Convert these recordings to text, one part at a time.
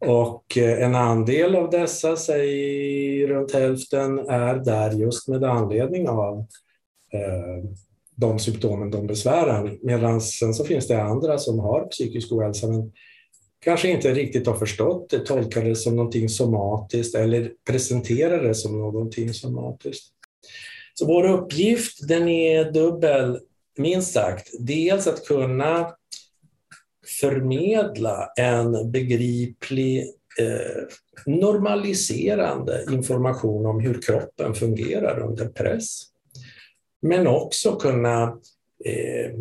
Och eh, en andel av dessa, säg runt hälften, är där just med anledning av eh, de symptomen de besvären. Medan sen så finns det andra som har psykisk ohälsa men kanske inte riktigt har förstått det, tolkar det som någonting somatiskt eller presenterar det som någonting somatiskt. Så vår uppgift den är dubbel, minst sagt. Dels att kunna förmedla en begriplig, eh, normaliserande information om hur kroppen fungerar under press. Men också kunna eh,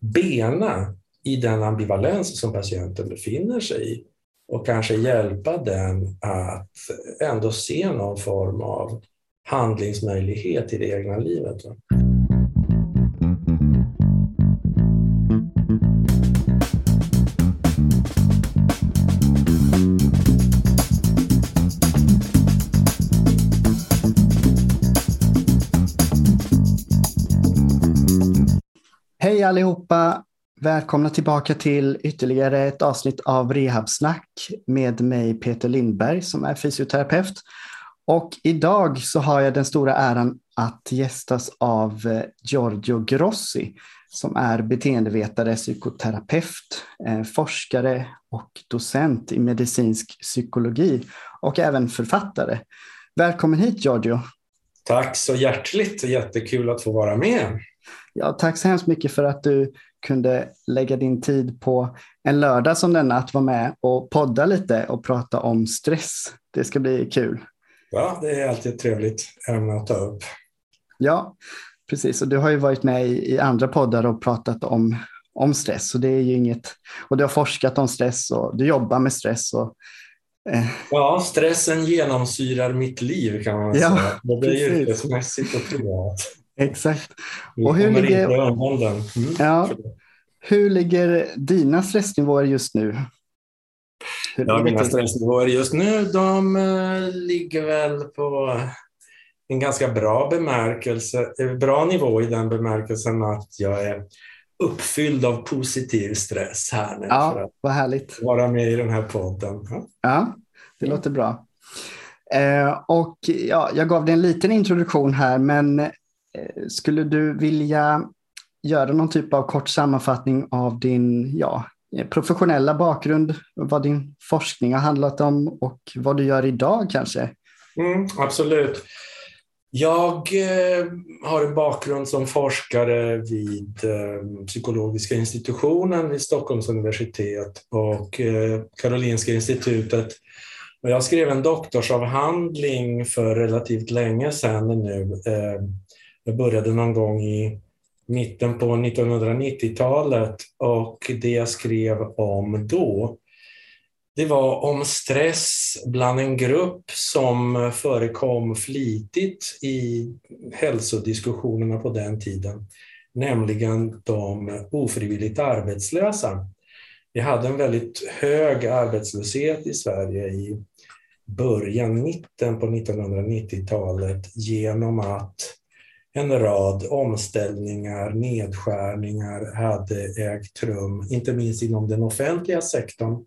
bena i den ambivalens som patienten befinner sig i och kanske hjälpa den att ändå se någon form av handlingsmöjlighet i det egna livet. Hej allihopa! Välkomna tillbaka till ytterligare ett avsnitt av Rehabsnack med mig Peter Lindberg som är fysioterapeut. Och idag så har jag den stora äran att gästas av eh, Giorgio Grossi som är beteendevetare, psykoterapeut, eh, forskare och docent i medicinsk psykologi och även författare. Välkommen hit Giorgio! Tack så hjärtligt, jättekul att få vara med. Ja, tack så hemskt mycket för att du kunde lägga din tid på en lördag som denna att vara med och podda lite och prata om stress. Det ska bli kul. Ja, det är alltid ett trevligt ämne att ta upp. Ja, precis. Och du har ju varit med i, andra poddar och pratat om, om stress. Så det är ju inget, och du har forskat om stress och du jobbar med stress. Och, eh. Ja, stressen genomsyrar mitt liv kan man ja, säga. Både yrkesmässigt och privat. Exakt. Och hur ligger, mm. ja, hur ligger dina stressnivåer just nu? Hur ja, mina stressnivåer just nu de uh, ligger väl på en ganska bra bemärkelse, eh, bra nivå i den bemärkelsen att jag är uppfylld av positiv stress här nu. Ja, för att vad härligt. Vara med i den här podden. Ja, ja det låter bra. Eh, och ja, jag gav dig en liten introduktion här, men Eh, Eh, skulle du vilja göra någon typ av kort sammanfattning av din ja, eh, professionella bakgrund, vad din forskning har handlat om och vad du gör idag kanske? Mm, absolut. Jag eh, har en bakgrund som forskare vid psykologiska institutionen vid Stockholms universitet och Karolinska institutet. Och jag skrev en doktorsavhandling för relativt länge sedan nu jag började någon gång i mitten på 1990-talet och det jag skrev om då det var om stress bland en grupp som förekom flitigt i hälsodiskussionerna på den tiden, nämligen de ofrivilligt arbetslösa. Vi hade en väldigt hög arbetslöshet i Sverige i början, mitten på 1990-talet genom att en rad omställningar, nedskärningar hade ägt rum, inte minst inom den offentliga sektorn.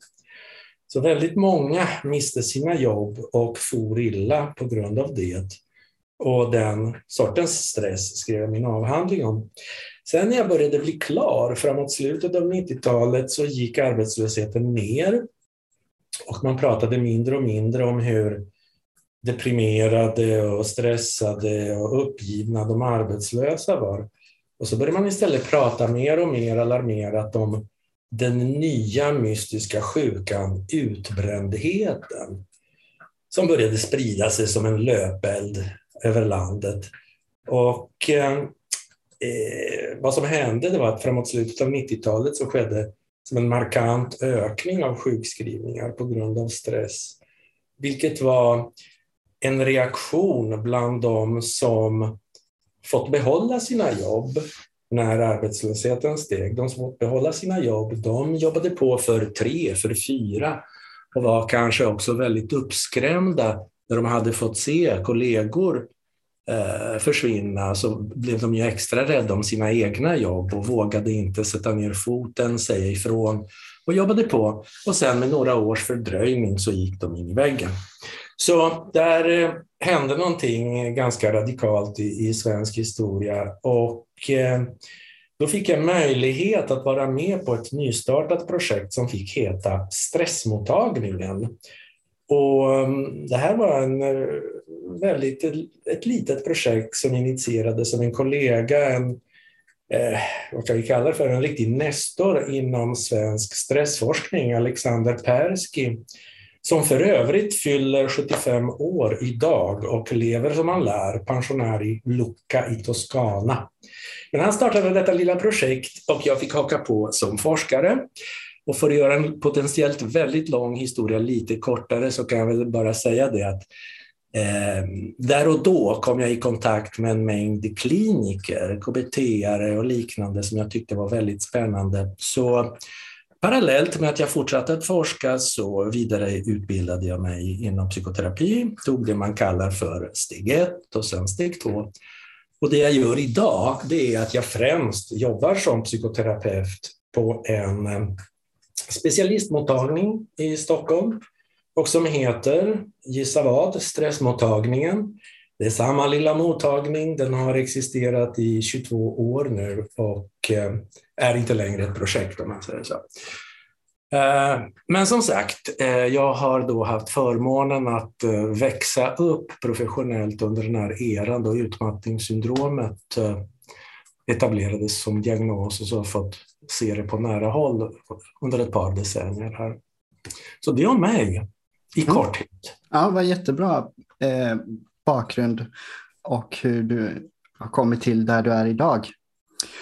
Så väldigt många miste sina jobb och for illa på grund av det. Och den sortens stress skrev jag min avhandling om. Sen när jag började bli klar, framåt slutet av 90-talet, så gick arbetslösheten ner. Och man pratade mindre och mindre om hur deprimerade och stressade och uppgivna de arbetslösa var. Och så började man istället prata mer och mer alarmerat om den nya mystiska sjukan utbrändheten som började sprida sig som en löpeld över landet. Och eh, vad som hände det var att framåt slutet av 90-talet så skedde som en markant ökning av sjukskrivningar på grund av stress. Vilket var en reaktion bland de som fått behålla sina jobb när arbetslösheten steg. De som fått behålla sina jobb, de jobbade på för tre, för fyra och var kanske också väldigt uppskrämda när de hade fått se kollegor eh, försvinna så blev de ju extra rädda om sina egna jobb och vågade inte sätta ner foten, säga ifrån och jobbade på. Och sen med några års fördröjning så gick de in i väggen. Så där eh, hände någonting ganska radikalt i, i svensk historia. Och eh, då fick jag möjlighet att vara med på ett nystartat projekt som fick heta Stressmottagningen. Och mm, det här var en eh, väldigt, ett litet projekt som initierades av en kollega, en, eh, vad kan vi kalla det för, en riktig nestor inom svensk stressforskning, Alexander Persky, som för övrigt fyller 75 år idag och lever som han lär, pensionär i Lucca i Toscana. Men han startade detta lilla projekt och jag fick haka på som forskare. Och för att göra en potentiellt väldigt lång historia lite kortare så kan jag väl bara säga det att eh, där och då kom jag i kontakt med en mängd kliniker, KBT-are och liknande som jag tyckte var väldigt spännande. Så Parallellt med att jag fortsatte att forska så vidareutbildade jag mig inom psykoterapi, tog det man kallar för steg ett och sen steg två. Och det jag gör idag, det är att jag främst jobbar som psykoterapeut på en eh, specialistmottagning i Stockholm och som heter, gissa vad, Stressmottagningen. Det är samma lilla mottagning, den har existerat i 22 år nu och eh, är inte längre ett projekt om man säger så. Eh, men som sagt, eh, jag har då haft förmånen att växa upp professionellt under den här eran då utmattningssyndromet etablerades som diagnos och så har fått se det på nära håll under ett par decennier här. Så det om mig i mm. korthet. Ja, vad jättebra bakgrund och hur du har kommit till där du är idag.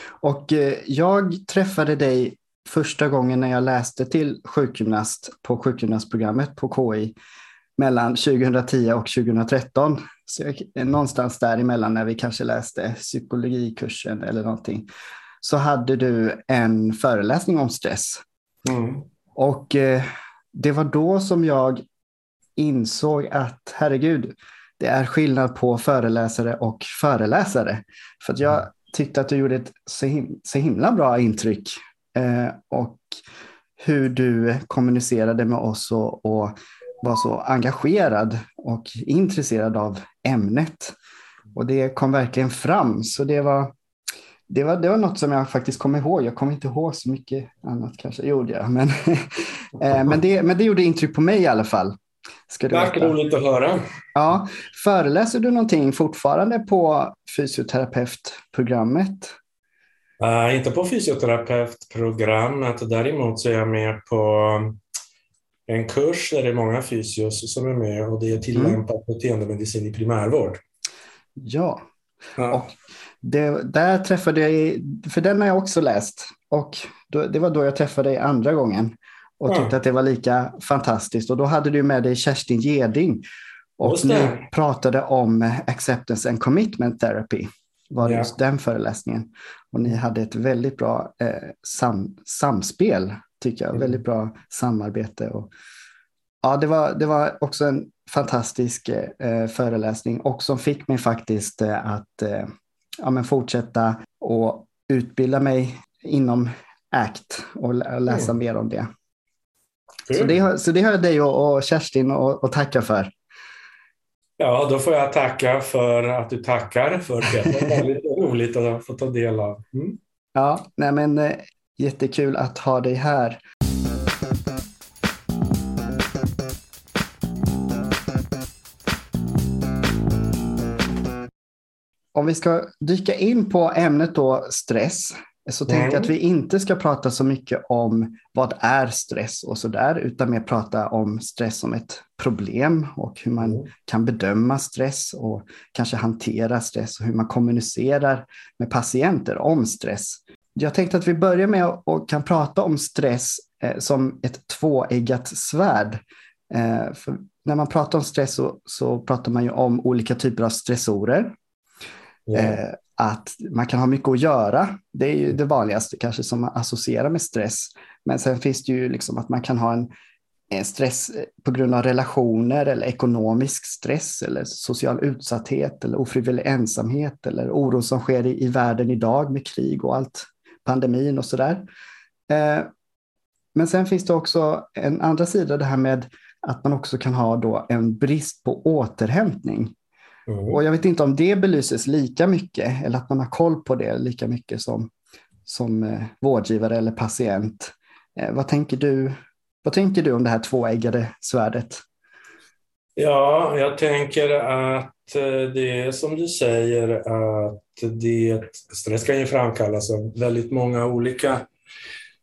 Och eh, jag träffade dig första gången när jag läste till sjukgymnast på sjukgymnastprogrammet på KI mellan 2010 och 2013. Så jag, någonstans däremellan när vi kanske läste psykologikursen eller någonting så hade du en föreläsning om stress. Mm. Och eh, det var då som jag insåg att herregud, det är skillnad på föreläsare och föreläsare. För att jag tyckte att du gjorde ett så, him så himla bra intryck. Eh, och hur du kommunicerade med oss och, och, var så engagerad och intresserad av ämnet. Och det kom verkligen fram. Så det var, det var, det var något som jag faktiskt kom ihåg. Jag kommer inte ihåg så mycket annat kanske, gjorde jag. Men, eh, men, det, men det gjorde intryck på mig i alla fall. Ska du Tack, roligt att höra. Ja, föreläser du någonting fortfarande på fysioterapeutprogrammet? Uh, inte på fysioterapeutprogrammet, däremot så är jag med på en kurs där det är många fysios som är med och det är tillämpad mm. beteendemedicin i primärvård. Ja, ja. och det, där träffade jag, för den har jag också läst och då, det var då jag träffade dig andra gången och tyckte att det var lika fantastiskt. Och då hade du med dig Kerstin Geding och ni pratade om acceptance and commitment therapy. Var ja. just den föreläsningen. Och ni hade ett väldigt bra eh, sam, samspel, tycker jag. Mm. Väldigt bra samarbete. Och, ja, det var, det var också en fantastisk eh, föreläsning och som fick mig faktiskt eh, att eh, ja, men fortsätta och utbilda mig inom ACT och läsa mm. mer om det. Så det, så det har jag dig och, och Kerstin att tacka för. Ja, då får jag tacka för att du tackar för det. Det var väldigt roligt att få ta del av. Mm. Ja, nej men eh, jättekul att ha dig här. Om vi ska dyka in på ämnet då stress så tänkte jag att vi inte ska prata så mycket om vad är stress och så där, utan mer prata om stress som ett problem och hur man mm. kan bedöma stress och kanske hantera stress och hur man kommunicerar med patienter om stress. Jag tänkte att vi börjar med och kan prata om stress eh, som ett tvåeggat svärd. Eh, för när man pratar om stress så, så pratar man ju om olika typer av stressorer. Yeah att man kan ha mycket att göra. Det är ju det vanligaste kanske som man associerar med stress. Men sen finns det ju liksom att man kan ha en, en stress på grund av relationer eller ekonomisk stress eller social utsatthet eller ofrivillig ensamhet eller oro som sker i, i världen idag med krig och allt, pandemin och sådär. Eh, men sen finns det också en andra sida, det här med att man också kan ha då en brist på återhämtning. Mm. Och jag vet inte om det belyses lika mycket eller att man har koll på det lika mycket som, som eh, vårdgivare eller patient. Eh, vad, tänker du, vad tänker du om det här tvåeggade svärdet? Ja, jag tänker att eh, det är som du säger att det, stress kan ju framkallas av väldigt många olika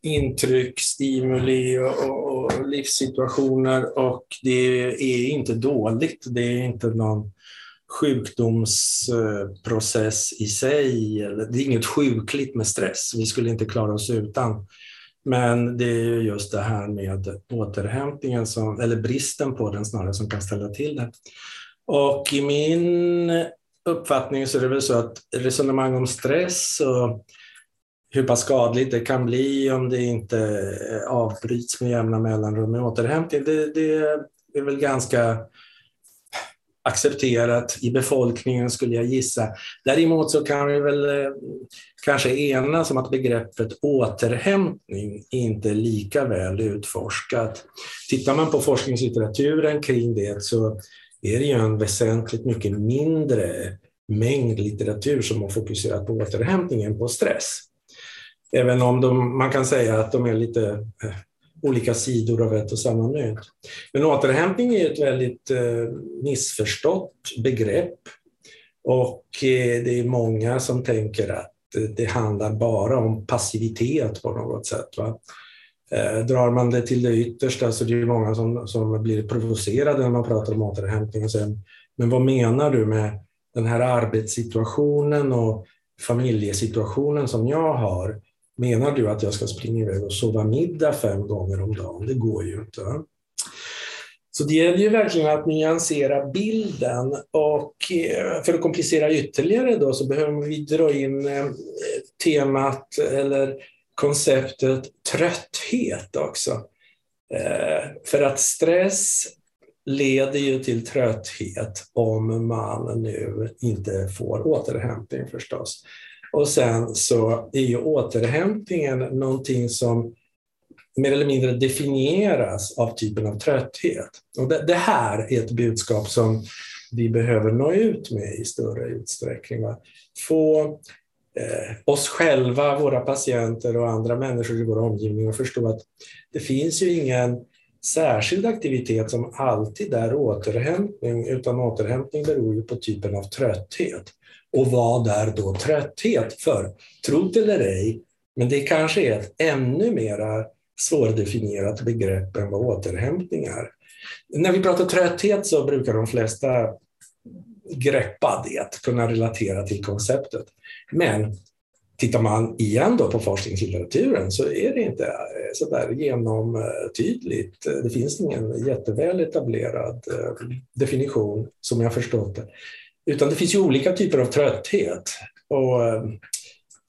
intryck, stimuli och, och, livssituationer och det är inte dåligt. Det är inte någon sjukdomsprocess i sig. Det är inget sjukligt med stress. Vi skulle inte klara oss utan. Men det är just det här med återhämtningen, som, eller bristen på den snarare, som kan ställa till det. Och i min uppfattning så är det väl så att resonemang om stress och hur pass skadligt det kan bli om det inte eh, avbryts med jämna mellanrum med återhämtning, det, det är väl ganska accepterat i befolkningen skulle jag gissa. Däremot så kan vi väl eh, kanske enas om att begreppet återhämtning inte är lika väl utforskat. Tittar man på forskningslitteraturen kring det så är det ju en väsentligt mycket mindre mängd litteratur som har fokuserat på återhämtning än på stress. Även om de, man kan säga att de är lite eh, olika sidor av ett och samma mynt. Men återhämtning är ett väldigt eh, missförstått begrepp och eh, det är många som tänker att eh, det handlar bara om passivitet på något sätt. Va? Eh, drar man det till det yttersta så det är många som, som blir provocerade när man pratar om återhämtning och säger men vad menar du med den här arbetssituationen och familjesituationen som jag har? Menar du att jag ska springa iväg och sova middag fem gånger om dagen? Det går ju inte. Så det gäller ju verkligen att nyansera bilden och eh, för att komplicera ytterligare då så behöver vi dra in eh, temat eller konceptet trötthet också. Eh, för att stress leder ju till trötthet om man nu inte får återhämtning förstås. Och sen så är ju återhämtningen någonting som mer eller mindre definieras av typen av trötthet. Och det, det här är ett budskap som vi behöver nå ut med i större utsträckning. Va? Få eh, oss själva, våra patienter och andra människor i vår omgivning att förstå att det finns ju ingen särskild aktivitet som alltid är återhämtning, utan återhämtning beror ju på typen av trötthet. Och vad är då trötthet? För, tro det eller ej, men det kanske är ett ännu mer svårdefinierat begrepp än vad återhämtning är. När vi pratar trötthet så brukar de flesta greppa det, kunna relatera till konceptet. Men tittar man igen då på forskningslitteraturen så är det inte eh, så där genomtydligt. Det finns ingen jätteväl etablerad eh, definition som jag förstått det. Utan det finns ju olika typer av trötthet. Och eh,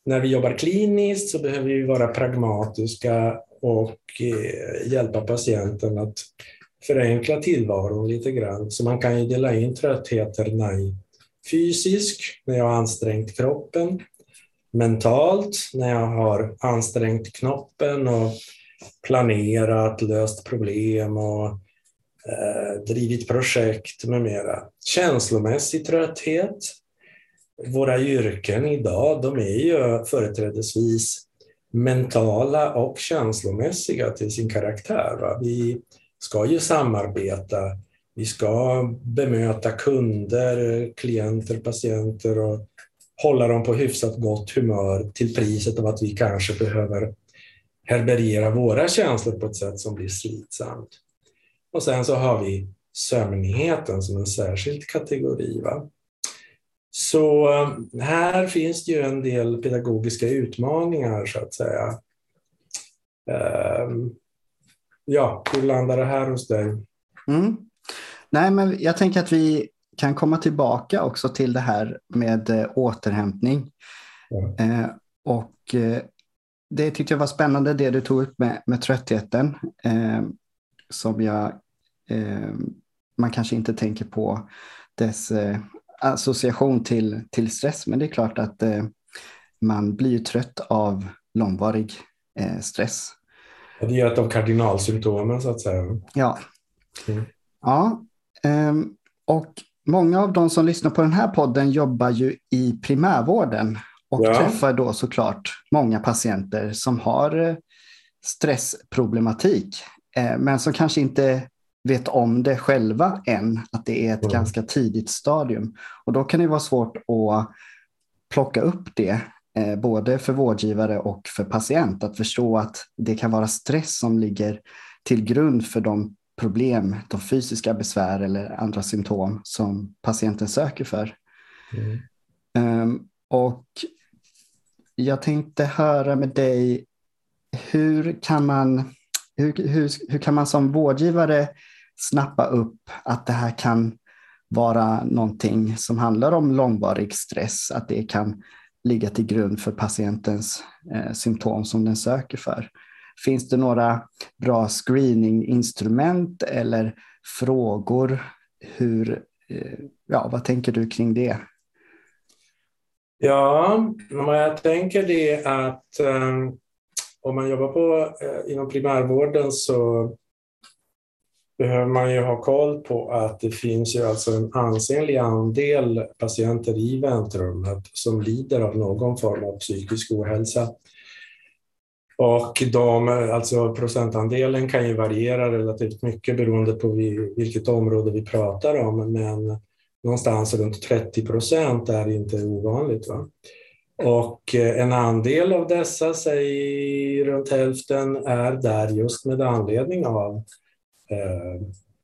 när vi jobbar kliniskt så behöver vi vara pragmatiska och eh, hjälpa patienten att förenkla tillvaron lite grann. Så man kan ju dela in tröttheterna i fysisk, när jag har ansträngt kroppen, mentalt, när jag har ansträngt knoppen och planerat, löst problem och Eh, drivit projekt med mera. Känslomässig trötthet. Våra yrken idag, de är ju företrädesvis mentala och känslomässiga till sin karaktär. Va? Vi ska ju samarbeta, vi ska bemöta kunder, klienter, patienter och hålla dem på hyfsat gott humör till priset av att vi kanske behöver herbergera våra känslor på ett sätt som blir slitsamt. Och sen så har vi sömnigheten som en särskild kategori. Va? Så eh, här finns det ju en del pedagogiska utmaningar så att säga. Ehm, ja, hur landar det här hos dig? Mm. Nej, men jag tänker att vi kan komma tillbaka också till det här med eh, återhämtning. Eh, och det tyckte jag var spännande det du tog upp med, med tröttheten. Som jag, man kanske inte tänker på dess eh, association till, till stress, men det är klart att man blir trött av långvarig stress. Det är ett av kardinalsymptomen så att säga. Ja. Mm. ja. Um, och många av de som lyssnar på den här podden jobbar ju i primärvården och ja. träffar då såklart många patienter som har eh, stressproblematik, eh, men som kanske inte vet om det själva än, att det är ett mm. ganska tidigt stadium. Och då kan det vara svårt att plocka upp det, eh, både för vårdgivare och för patient, att förstå att det kan vara stress som ligger till grund för de problem, de fysiska besvär eller andra symptom som patienten söker för. Mm. Um, och jag tänkte höra med dig, hur kan man, hur, hur, hur kan man som vårdgivare snappa upp att det här kan vara någonting som handlar om långvarig stress, att det kan ligga till grund för patientens eh, symptom som den söker för. Finns det några bra screeninginstrument eller frågor? Hur, eh, ja, vad tänker du kring det? Ja, jag tänker det att eh, om man jobbar på, eh, inom primärvården så behöver man ju ha koll på att det finns ju alltså en ansenlig andel patienter i väntrummet som lider av någon form av psykisk ohälsa. Och de, alltså procentandelen kan ju variera relativt mycket beroende på vilket område vi pratar om, men någonstans runt 30 procent är inte ovanligt. Va? Och eh, en andel av dessa, säg runt hälften, är där just med anledning av Eh,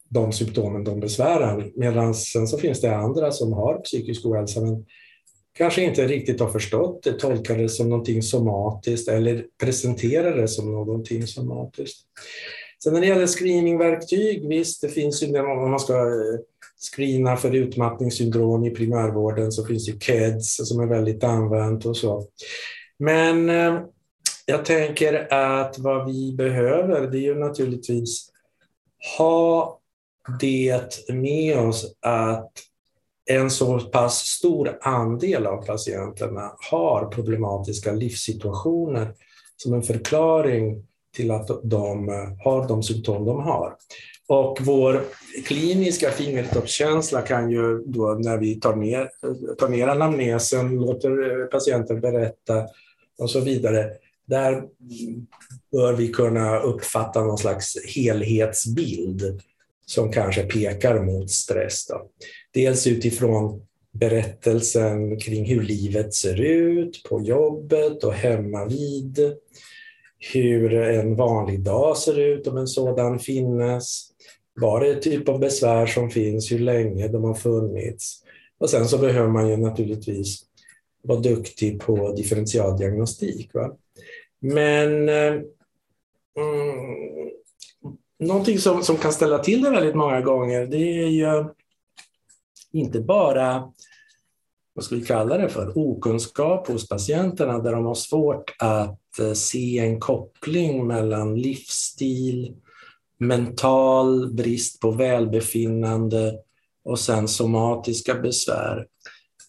de symptomen de besvärar. Medan sen så finns det andra som har psykisk ohälsa men kanske inte riktigt har förstått det, tolkar det som någonting somatiskt eller presenterar det som någonting somatiskt. Sen när det gäller screeningverktyg, visst, det finns ju om man ska eh, screena för utmattningssyndrom i primärvården så finns det KEDS som är väldigt använt och så. Men eh, jag tänker att vad vi behöver det är ju naturligtvis ha det med oss att en så pass stor andel av patienterna har problematiska livssituationer som en förklaring till att de eh, har de symptom de har. Och vår kliniska fingertoppskänsla kan ju då när vi tar ner, eh, tar ner anamnesen, låter eh, patienten berätta och så vidare, där bör vi kunna uppfatta någon slags helhetsbild som kanske pekar mot stress. Då. Dels utifrån berättelsen kring hur livet ser ut på jobbet och hemma vid. Hur en vanlig dag ser ut om en sådan finnes. Vad det är typ av besvär som finns, hur länge de har funnits. Och sen så behöver man ju naturligtvis vara duktig på differentialdiagnostik. Va? Men eh, mm, någonting som, som kan ställa till det väldigt många gånger, det är ju inte bara vad ska vi kalla det för, okunskap hos patienterna där de har svårt att eh, se en koppling mellan livsstil, mental brist på välbefinnande och sen somatiska besvär.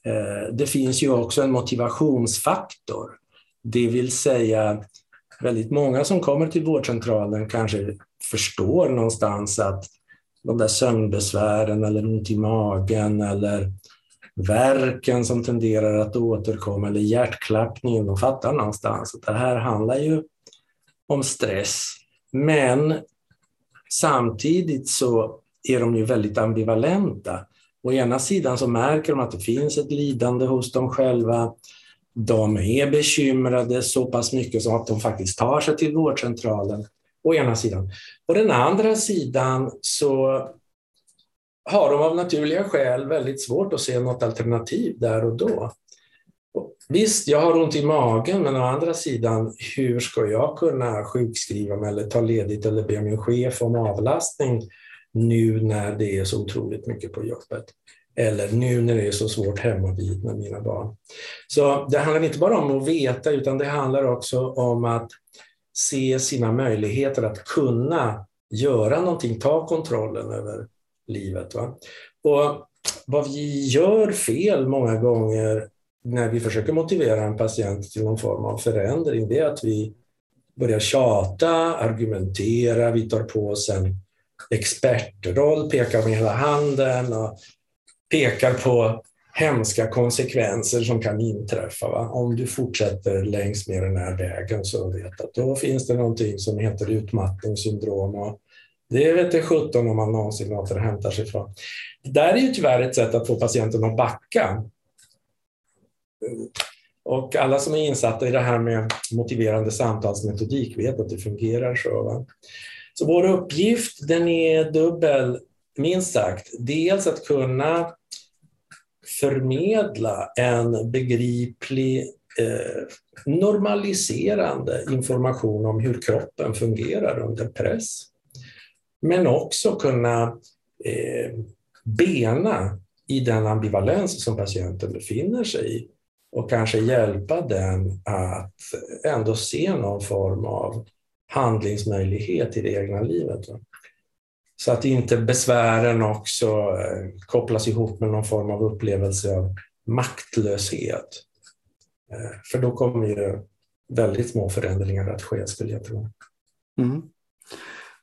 Eh, det finns ju också en motivationsfaktor, det vill säga väldigt många som kommer till vårdcentralen kanske förstår någonstans att de där sömnbesvären eller ont i magen eller verken som tenderar att återkomma eller hjärtklappningen, de fattar någonstans att det här handlar ju om stress. Men samtidigt så är de ju väldigt ambivalenta. Å ena sidan så märker de att det finns ett lidande hos dem själva. De är bekymrade så pass mycket så att de faktiskt tar sig till vårdcentralen å ena sidan. Å den andra sidan så har de av naturliga skäl väldigt svårt att se något alternativ där och då. Visst, jag har ont i magen, men å andra sidan, hur ska jag kunna sjukskriva mig eller ta ledigt eller be min chef om avlastning nu när det är så otroligt mycket på jobbet? Eller nu när det är så svårt hemma vid med mina barn. Så det handlar inte bara om att veta, utan det handlar också om att se sina möjligheter att kunna göra någonting, ta kontrollen över livet. Va? Och vad vi gör fel många gånger när vi försöker motivera en patient till någon form av förändring, det är att vi börjar tjata, argumentera, vi tar på oss en expertroll, pekar med hela handen och pekar på hemska konsekvenser som kan inträffa. Va? Om du fortsätter längs med den här vägen så vet att då finns det någonting som heter utmattningssyndrom. Och det vet det sjutton om man någonsin återhämtar sig från. Det där är ju tyvärr ett sätt att få patienten att backa. Och alla som är insatta i det här med motiverande samtalsmetodik vet att det fungerar så. Va? Så vår uppgift den är dubbel, minst sagt. Dels att kunna förmedla en begriplig, eh, normaliserande information om hur kroppen fungerar under press. Men också kunna eh, bena i den ambivalens som patienten befinner sig i och kanske hjälpa den att ändå se någon form av handlingsmöjlighet i det egna livet. Så att inte besvären också eh, kopplas ihop med någon form av upplevelse av maktlöshet. Eh, för då kommer ju väldigt små förändringar att ske, skulle jag tro. Mm.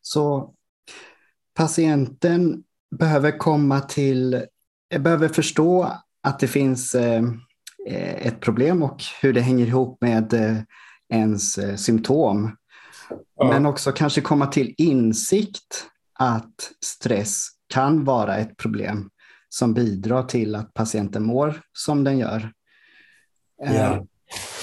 Så patienten behöver komma till, behöver förstå att det finns eh, ett problem och hur det hänger ihop med ens symptom. Ja. Men också kanske komma till insikt att stress kan vara ett problem som bidrar till att patienten mår som den gör. Yeah.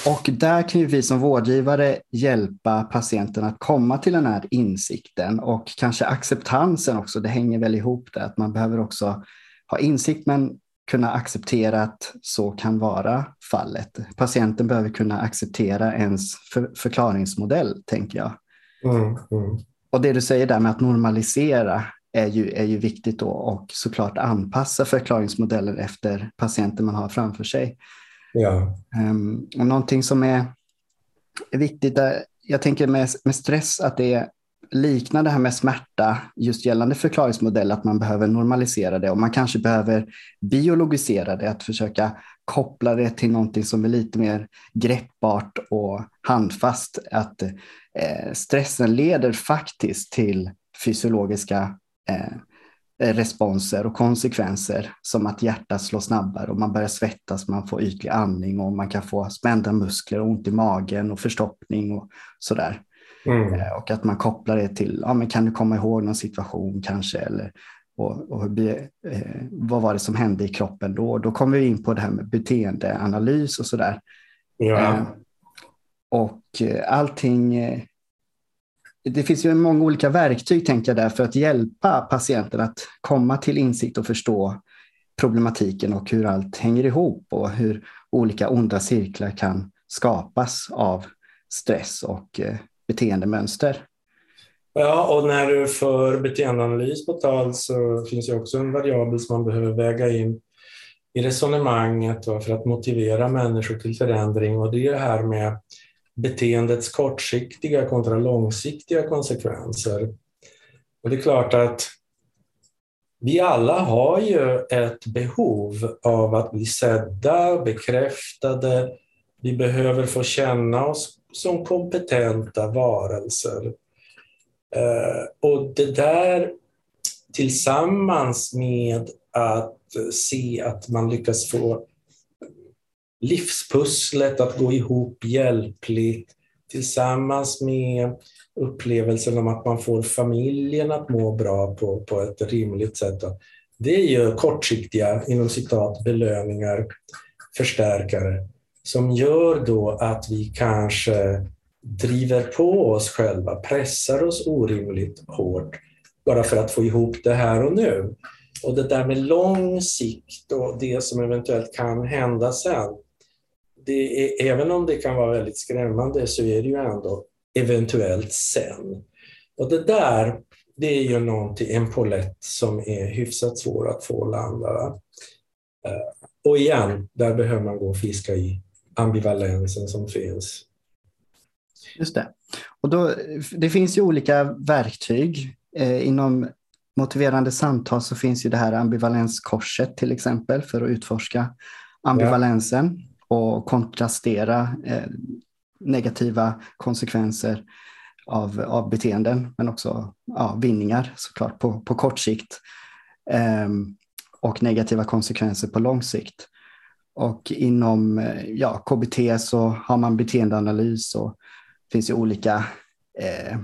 Och där kan vi som vårdgivare hjälpa patienten att komma till den här insikten och kanske acceptansen också. Det hänger väl ihop där, att man behöver också ha insikt men kunna acceptera att så kan vara fallet. Patienten behöver kunna acceptera ens för förklaringsmodell, tänker jag. Mm, mm. Och det du säger där med att normalisera är ju, är ju viktigt då och såklart anpassa förklaringsmodellen efter patienten man har framför sig. Ja. Um, och någonting som är, är viktigt, där, jag tänker med, med stress att det liknar det här med smärta just gällande förklaringsmodell, att man behöver normalisera det och man kanske behöver biologisera det, att försöka koppla det till någonting som är lite mer greppbart och handfast. Att eh, stressen leder faktiskt till fysiologiska eh, responser och konsekvenser som att hjärtat slår snabbare och man börjar svettas, man får ytlig andning och man kan få spända muskler, ont i magen och förstoppning och sådär. Mm. Eh, och att man kopplar det till, ja, men kan du komma ihåg någon situation kanske? Eller, och, och eh, vad var det som hände i kroppen då? Då kommer vi in på det här med beteendeanalys och sådär. Ja. Eh, och eh, allting, eh, det finns ju många olika verktyg tänker jag där för att hjälpa patienten att komma till insikt och förstå problematiken och hur allt hänger ihop och hur olika onda cirklar kan skapas av stress och eh, beteendemönster. Ja, och när du för beteendeanalys på tal så finns det också en variabel som man behöver väga in i resonemanget för att motivera människor till förändring och det är det här med beteendets kortsiktiga kontra långsiktiga konsekvenser. Och det är klart att vi alla har ju ett behov av att bli sedda, bekräftade. Vi behöver få känna oss som kompetenta varelser. Eh, och det där tillsammans med att se att man lyckas få livspusslet att gå ihop hjälpligt tillsammans med upplevelsen om att man får familjen att må bra på, på ett rimligt sätt. Det är ju kortsiktiga, inom citat, belöningar, förstärkare som gör då att vi kanske driver på oss själva, pressar oss orimligt hårt bara för att få ihop det här och nu. Och det där med lång sikt och det som eventuellt kan hända sen, det är, även om det kan vara väldigt skrämmande så är det ju ändå eventuellt sen. Och det där, det är ju någonting, en polett som är hyfsat svår att få landa. Va? Eh, och igen, där behöver man gå och fiska i ambivalensen som finns. Just det. Och då, det finns ju olika verktyg. Eh, inom motiverande samtal så finns ju det här ambivalenskorset till exempel för att utforska ambivalensen ja. och kontrastera eh, negativa konsekvenser av, av beteenden, men också ja, vinningar såklart på, på kort sikt. Um, och negativa konsekvenser på lång sikt. Och inom ja, KBT så har man beteendeanalys och finns ju olika eh,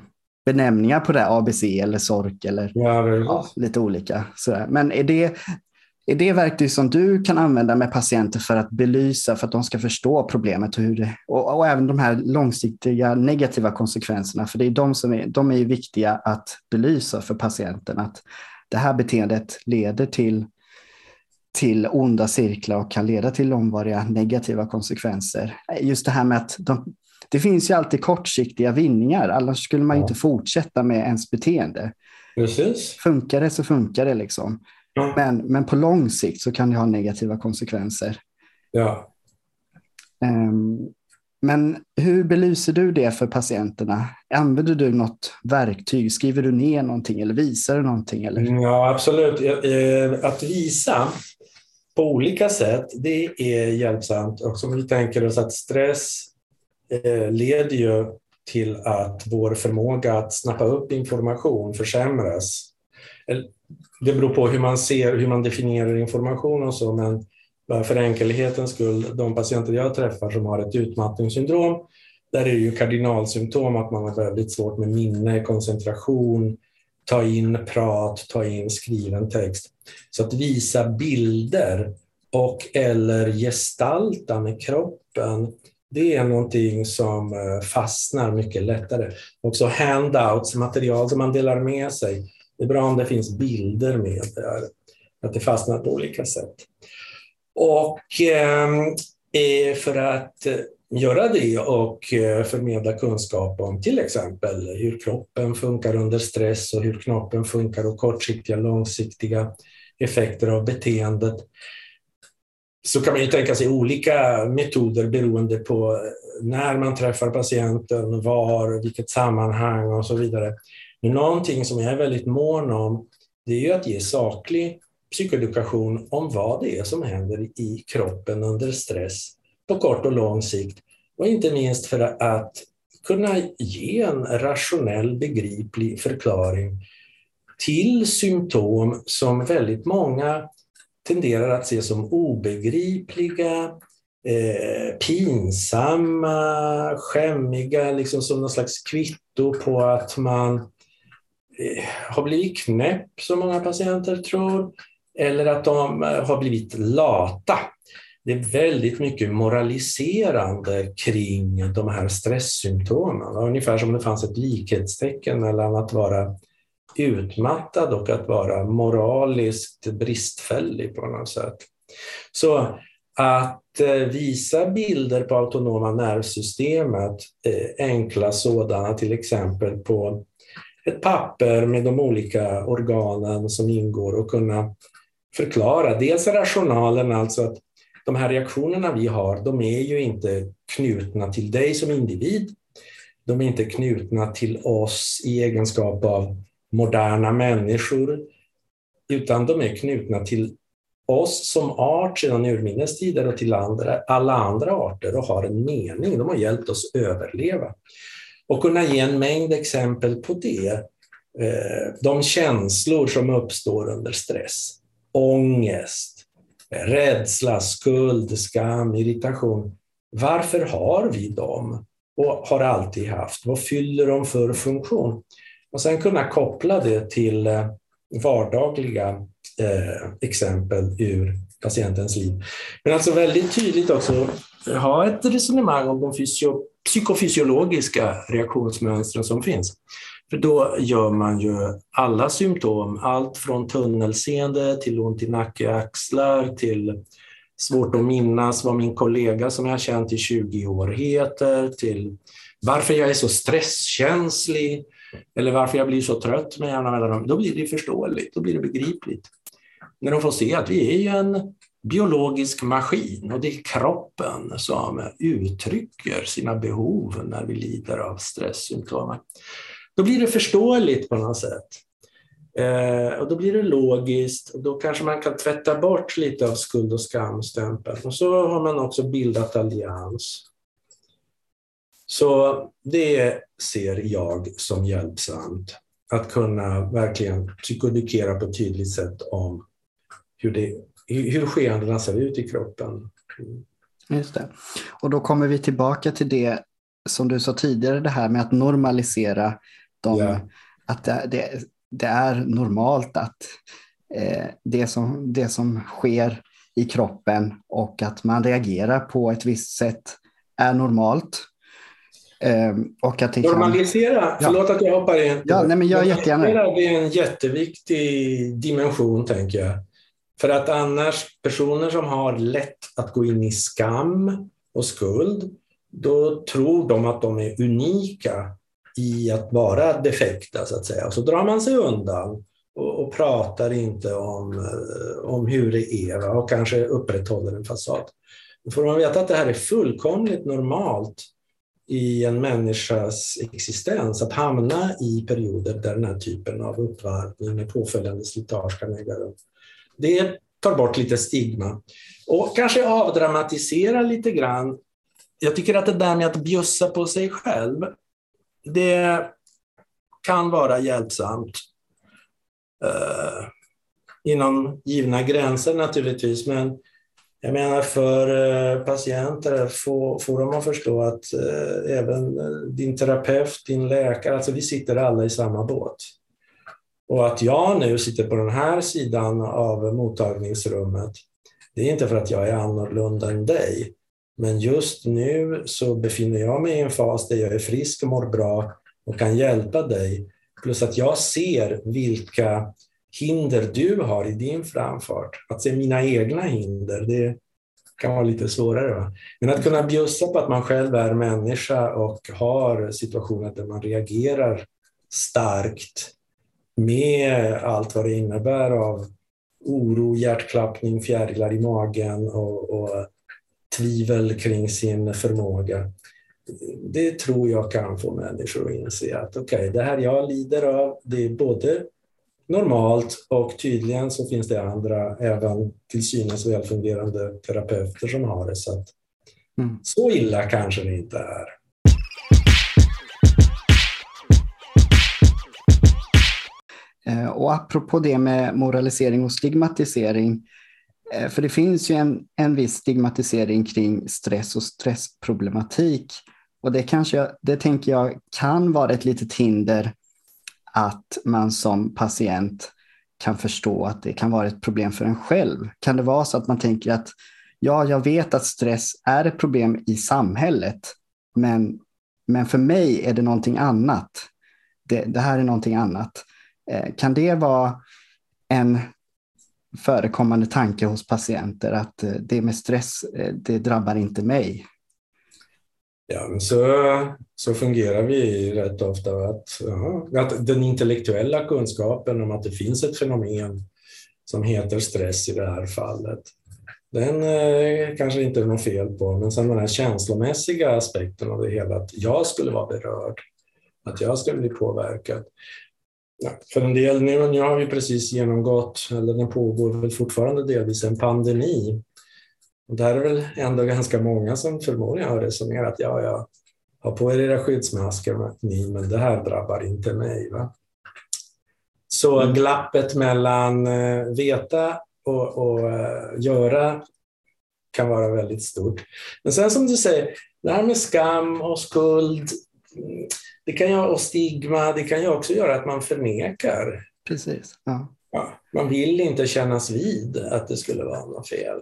benämningar på det, ABC eller SORK eller ja, ja, lite olika. Sådär. Men är det, är det verktyg som du kan använda med patienter för att belysa, för att de ska förstå problemet och, hur det, och, och även de här långsiktiga negativa konsekvenserna? För det är de som är, de är viktiga att belysa för patienten. Att det här beteendet leder till, till onda cirklar och kan leda till långvariga negativa konsekvenser. Just det här med att de, det finns ju alltid kortsiktiga vinningar, annars skulle man ja. inte fortsätta med ens beteende. Precis. Funkar det så funkar det. liksom. Ja. Men, men på lång sikt så kan det ha negativa konsekvenser. Ja. Um, men hur belyser du det för patienterna? Använder du något verktyg? Skriver du ner någonting eller visar du någonting? Eller? Ja, absolut. Eh, att visa på olika sätt, det är hjälpsamt. Och som vi tänker oss att stress Eh, leder ju till att vår förmåga att snappa upp information försämras eh, det beror på hur man ser, hur man definierar information och så, men för enkelhetens skull, de patienter jag träffar som har ett utmattningssyndrom, där är det ju kardinalsymptom att man har väldigt svårt med minne, koncentration, ta in prat, ta in skriven text. Så att visa bilder och eller gestalta med kroppen, det är någonting som eh, fastnar mycket lättare. Också handouts, material som man delar med sig. Det är bra om det finns bilder med där, att det fastnar på olika sätt. Och eh, för att eh, göra det och eh, förmedla kunskap om till exempel hur kroppen funkar under stress och hur knoppen funkar och kortsiktiga långsiktiga effekter av beteendet så kan man ju tänka sig olika metoder beroende på när man träffar patienten, var, vilket sammanhang och så vidare. Men någonting som jag är väldigt mån om, det är ju att ge saklig psykoedukation om vad det är som händer i kroppen under stress på kort och lång sikt. Och inte minst för att kunna ge en rationell, begriplig förklaring till symptom som väldigt många tenderar att se som obegripliga, eh, pinsamma, skämmiga, liksom som någon slags kvitto på att man Eh, har blivit knäpp, som många patienter tror, eller att de eh, har blivit lata. Det är väldigt mycket moraliserande kring de här stresssymptomen. Ungefär som om det fanns ett likhetstecken mellan att vara utmattad och att vara moraliskt bristfällig på något sätt. Så att eh, visa bilder på autonoma nervsystemet, eh, enkla sådana till exempel på ett papper med de olika organen som ingår och kunna förklara. Dels rationalen, alltså att de här reaktionerna vi har, de är ju inte knutna till dig som individ. De är inte knutna till oss i egenskap av moderna människor, utan de är knutna till oss som art sedan urminnes tider och till andra, alla andra arter och har en mening. De har hjälpt oss överleva och kunna ge en mängd exempel på det. Eh, de känslor som uppstår under stress, ångest, eh, rädsla, skuld, skam, irritation. Varför har vi dem och har alltid haft? Vad fyller de för funktion? Och sen kunna koppla det till eh, vardagliga eh, exempel ur patientens liv. Men alltså väldigt tydligt också ha ett resonemang om de fysio psykofysiologiska reaktionsmönstren som finns. För då gör man ju alla symptom, allt från tunnelseende till ont i nacke och axlar till svårt att minnas vad min kollega som jag har känt i 20 år heter, till varför jag är så stresskänslig eller varför jag blir så trött med jämna mellanrum. Då blir det förståeligt, då blir det begripligt. När de får se att vi är ju en biologisk maskin och det är kroppen som uttrycker sina behov när vi lider av stresssymptom. Då blir det förståeligt på något sätt. Eh, och då blir det logiskt och då kanske man kan tvätta bort lite av skuld och skamstämpeln. Och så har man också bildat allians. Så det ser jag som hjälpsamt. Att kunna verkligen psykodikera på ett tydligt sätt om hur, det, hur skeendena ser ut i kroppen. Just det. Och då kommer vi tillbaka till det som du sa tidigare, det här med att normalisera de, yeah. att det, det, det, är normalt att eh, det, som, det som sker i kroppen och att man reagerar på ett visst sätt är normalt. Eh, och att det Normalisera, kan... förlåt att jag hoppar in. Ja, nej, men jag jättegärna. Det är en jätteviktig dimension, tänker jag. För att annars, personer som har lätt att gå in i skam och skuld, då tror de att de är unika i att vara defekta, så att säga. Och så drar man sig undan och, och pratar inte om, eh, om hur det är va? och kanske upprätthåller en fasad. Då får man veta att det här är fullkomligt normalt i en människas existens, att hamna i perioder där den här typen av uppvarvning med påföljande slitage kan äga rum. Det tar bort lite stigma och kanske avdramatisera lite grann. Jag tycker att det där med att bjussa på sig själv, det kan vara hjälpsamt. Uh, inom givna gränser naturligtvis, men jag menar för eh, patienter, får, får de att förstå att eh, även eh, din terapeut, din läkare, alltså vi sitter alla i samma båt. Och att jag nu sitter på den här sidan av mottagningsrummet, det är inte för att jag är annorlunda än dig. Men just nu så befinner jag mig i en fas där jag är frisk och mår bra och kan hjälpa dig. Plus att jag ser vilka hinder du har i din framfart. Att se mina egna hinder, det kan vara lite svårare. Va? Men att kunna bjussa på att man själv är människa och har situationer där man reagerar starkt med allt vad det innebär av oro, hjärtklappning, fjärilar i magen och, och tvivel kring sin förmåga. Det tror jag kan få människor att inse att okej, okay, det här jag lider av, det är både normalt och tydligen så finns det andra, även till synes välfungerande terapeuter som har det. Så, att, mm. så illa kanske det inte är. Eh, och apropå det med moralisering och stigmatisering, eh, för det finns ju en, en viss stigmatisering kring stress och stressproblematik. Och det, kanske, det tänker jag kan vara ett litet hinder att man som patient kan förstå att det kan vara ett problem för en själv. Kan det vara så att man tänker att ja, jag vet att stress är ett problem i samhället, men, men för mig är det någonting annat. Det, det här är någonting annat. Eh, kan det vara en förekommande tanke hos patienter att eh, det med stress, eh, det drabbar inte mig? Ja, men så, så fungerar vi rätt ofta. Att, ja, att den intellektuella kunskapen om att det finns ett fenomen som heter stress i det här fallet, den eh, kanske inte är något fel på, men sen den här känslomässiga aspekten av det hela, att jag skulle vara berörd, att jag skulle bli påverkad. Ja, för en del, nu, nu har vi precis genomgått, eller den pågår väl fortfarande delvis, en pandemi. Och där är väl ändå ganska många som förmodligen har resonerat, ja, ja, ha på er era skyddsmasker, ni, men det här drabbar inte mig. Va? Så mm. glappet mellan uh, veta och, och uh, göra kan vara väldigt stort. Men sen som du säger, det här med skam och skuld, det kan ju, och stigma, det kan ju också göra att man förnekar. Precis. Ja. Ja, man vill inte kännas vid att det skulle vara något fel.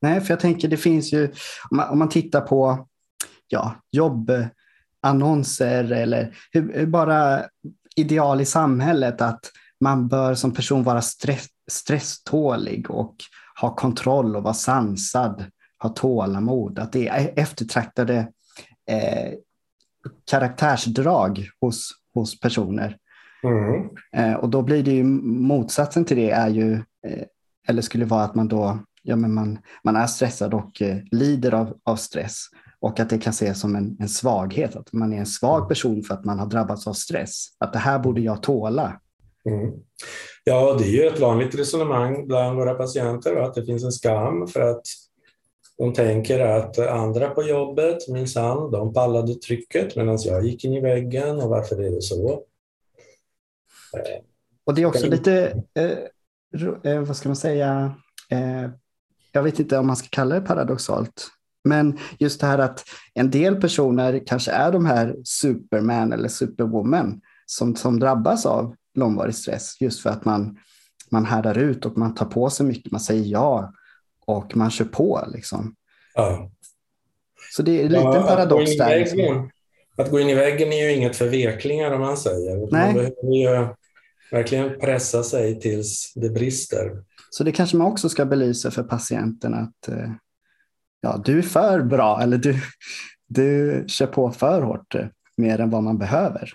Nej, för jag tänker det finns ju, om man, om man tittar på ja, jobbannonser eller hur, bara ideal i samhället att man bör som person vara stress, stresstålig och ha kontroll och vara sansad, ha tålamod. Att det är eftertraktade eh, karaktärsdrag hos, hos personer. Mm. Eh, och då blir det ju motsatsen till det är ju, eh, eller skulle vara att man då, ja men man, man är stressad och eh, lider av, av stress och att det kan ses som en, en svaghet, att man är en svag person för att man har drabbats av stress. Att det här borde jag tåla. Mm. Ja, det är ju ett vanligt resonemang bland våra patienter, att det finns en skam för att De tänker att andra på jobbet, minsann, de pallade trycket medan jag gick in i väggen och varför är det så? Och det är också lite, eh, eh, vad ska man säga, eh, jag vet inte om man ska kalla det paradoxalt, men just det här att en del personer kanske är de här superman eller superwoman som, som drabbas av långvarig stress just för att man, man härdar ut och man tar på sig mycket, man säger ja och man kör på. Liksom. Ja. Så det är lite ja, en paradox att där. Liksom. Att gå in i väggen är ju inget för veklingar om man säger. Nej. Man behöver ju verkligen pressa sig tills det brister. Så det kanske man också ska belysa för patienten att eh, ja, du är för bra eller du, du kör på för hårt eh, mer än vad man behöver.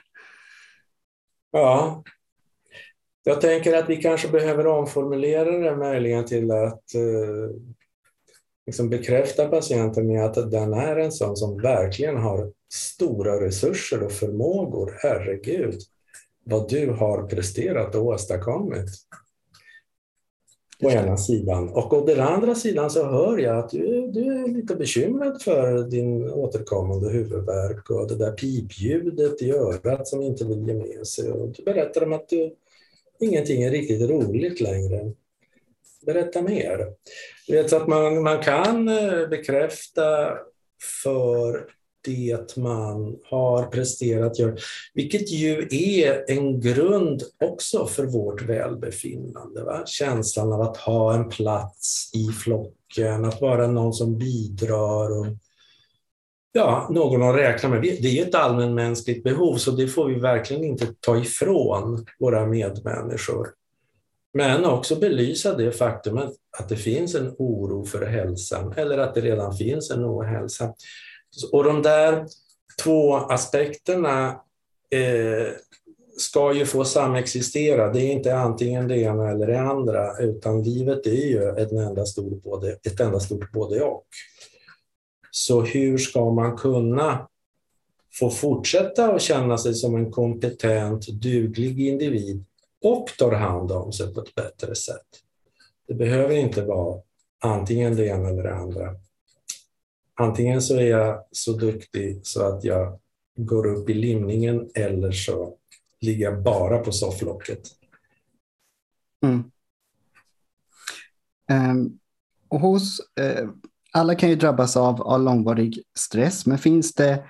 Ja, jag tänker att vi kanske behöver omformulera det möjligen till att eh, liksom bekräfta patienten med att den är en sån som verkligen har stora resurser och förmågor. Herregud, vad du har presterat och åstadkommit. Å ena sidan. Och å den andra sidan så hör jag att du, du är lite bekymrad för din återkommande huvudvärk och det där pipljudet i örat som inte vill ge med sig. Och du berättar om att du, ingenting är riktigt roligt längre. Berätta mer. Du vet, så att man, man kan eh, bekräfta för det man har presterat gör, vilket ju är en grund också för vårt välbefinnande. Va? Känslan av att ha en plats i flocken, att vara någon som bidrar och ja, någon att räkna med. Det är ett allmänmänskligt behov, så det får vi verkligen inte ta ifrån våra medmänniskor. Men också belysa det faktum att det finns en oro för hälsan, eller att det redan finns en ohälsa. Och de där två aspekterna eh, ska ju få samexistera. Det är inte antingen det ena eller det andra, utan livet är ju ett enda stort både, ett enda stort både och. Så hur ska man kunna få fortsätta att känna sig som en kompetent, duglig individ och tar hand om sig på ett bättre sätt? Det behöver inte vara antingen det ena eller det andra. Antingen så är jag så duktig så att jag går upp i limningen eller så ligger jag bara på sofflocket. Mm. Um, och hos, uh, alla kan ju drabbas av, av långvarig stress, men finns det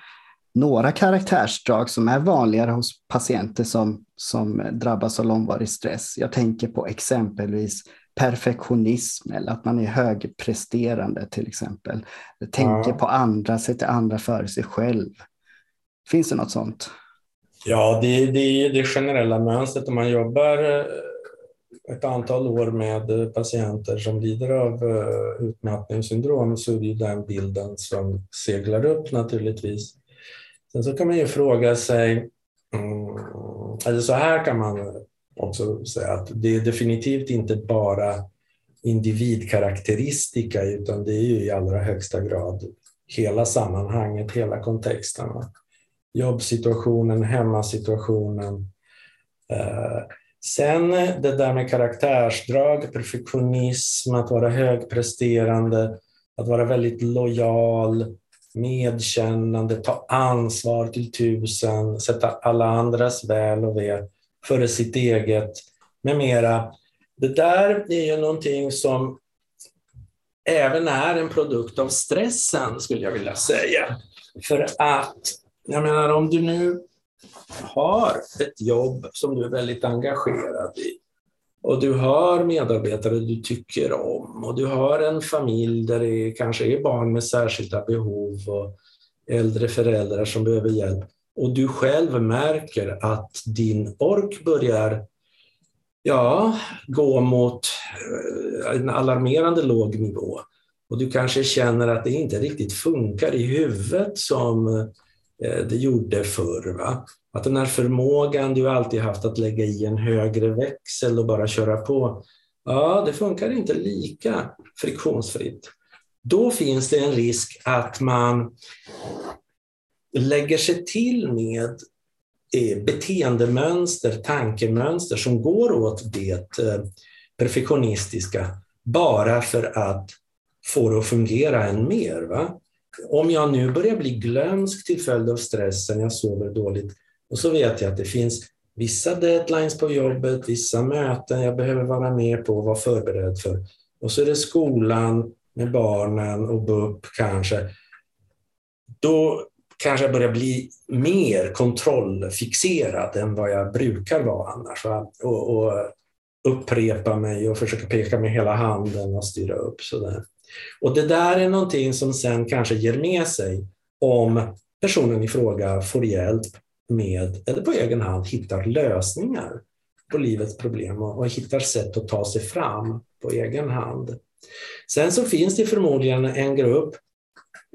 några karaktärsdrag som är vanligare hos patienter som, som drabbas av långvarig stress? Jag tänker på exempelvis perfektionism eller att man är högpresterande till exempel. Tänker ja. på andra, sätter andra före sig själv. Finns det något sånt? Ja, det, det är det generella mönstret om man jobbar eh, ett antal år med patienter som lider av eh, utmattningssyndrom så är det ju den bilden som seglar upp naturligtvis. Sen så kan man ju fråga sig, mm, eller så här kan man också säga att det är definitivt inte bara individkaraktäristika utan det är ju i allra högsta grad hela sammanhanget, hela kontexten. Jobbsituationen, hemmasituationen. Eh, sen det där med karaktärsdrag, perfektionism, att vara högpresterande, att vara väldigt lojal, medkännande, ta ansvar till tusen, sätta alla andras väl och ve före sitt eget med mera. Det där är ju någonting som även är en produkt av stressen, skulle jag vilja säga. För att, jag menar om du nu har ett jobb som du är väldigt engagerad i och du har medarbetare du tycker om och du har en familj där det kanske är barn med särskilda behov och äldre föräldrar som behöver hjälp och du själv märker att din ork börjar ja, gå mot eh, en alarmerande låg nivå och du kanske känner att det inte riktigt funkar i huvudet som eh, det gjorde förr. Va? Att den här förmågan du alltid haft att lägga i en högre växel och bara köra på, ja, det funkar inte lika friktionsfritt. Då finns det en risk att man lägger sig till med eh, beteendemönster, tankemönster som går åt det eh, perfektionistiska bara för att få det att fungera än mer. Va? Om jag nu börjar bli glömsk till följd av stressen, jag sover dåligt, och så vet jag att det finns vissa deadlines på jobbet, vissa möten jag behöver vara med på och vara förberedd för. Och så är det skolan med barnen och BUP kanske. Då kanske börjar bli mer kontrollfixerad än vad jag brukar vara annars. Och, och, upprepa mig och försöka peka med hela handen och styra upp. Sådär. Och det där är någonting som sen kanske ger med sig om personen i fråga får hjälp med, eller på egen hand hittar lösningar på livets problem och, och hittar sätt att ta sig fram på egen hand. Sen så finns det förmodligen en grupp,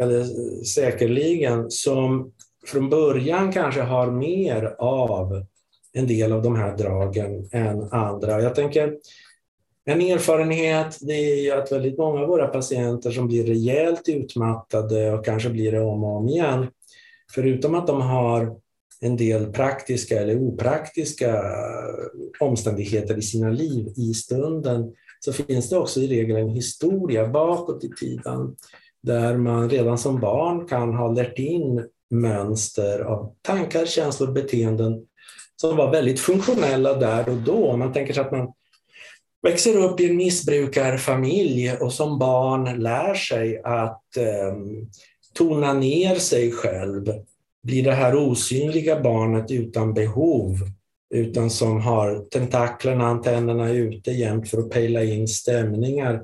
eller säkerligen, som från början kanske har mer av en del av de här dragen än andra. Jag tänker, en erfarenhet det är ju att väldigt många av våra patienter som blir rejält utmattade och kanske blir det om och om igen, förutom att de har en del praktiska eller opraktiska omständigheter i sina liv i stunden, så finns det också i regel en historia bakåt i tiden där man redan som barn kan ha lärt in mönster av tankar, känslor, beteenden som var väldigt funktionella där och då. Man tänker sig att man växer upp i en missbrukarfamilj och som barn lär sig att eh, tona ner sig själv, blir det här osynliga barnet utan behov, utan som har tentaklerna, antennerna ute jämt för att pejla in stämningar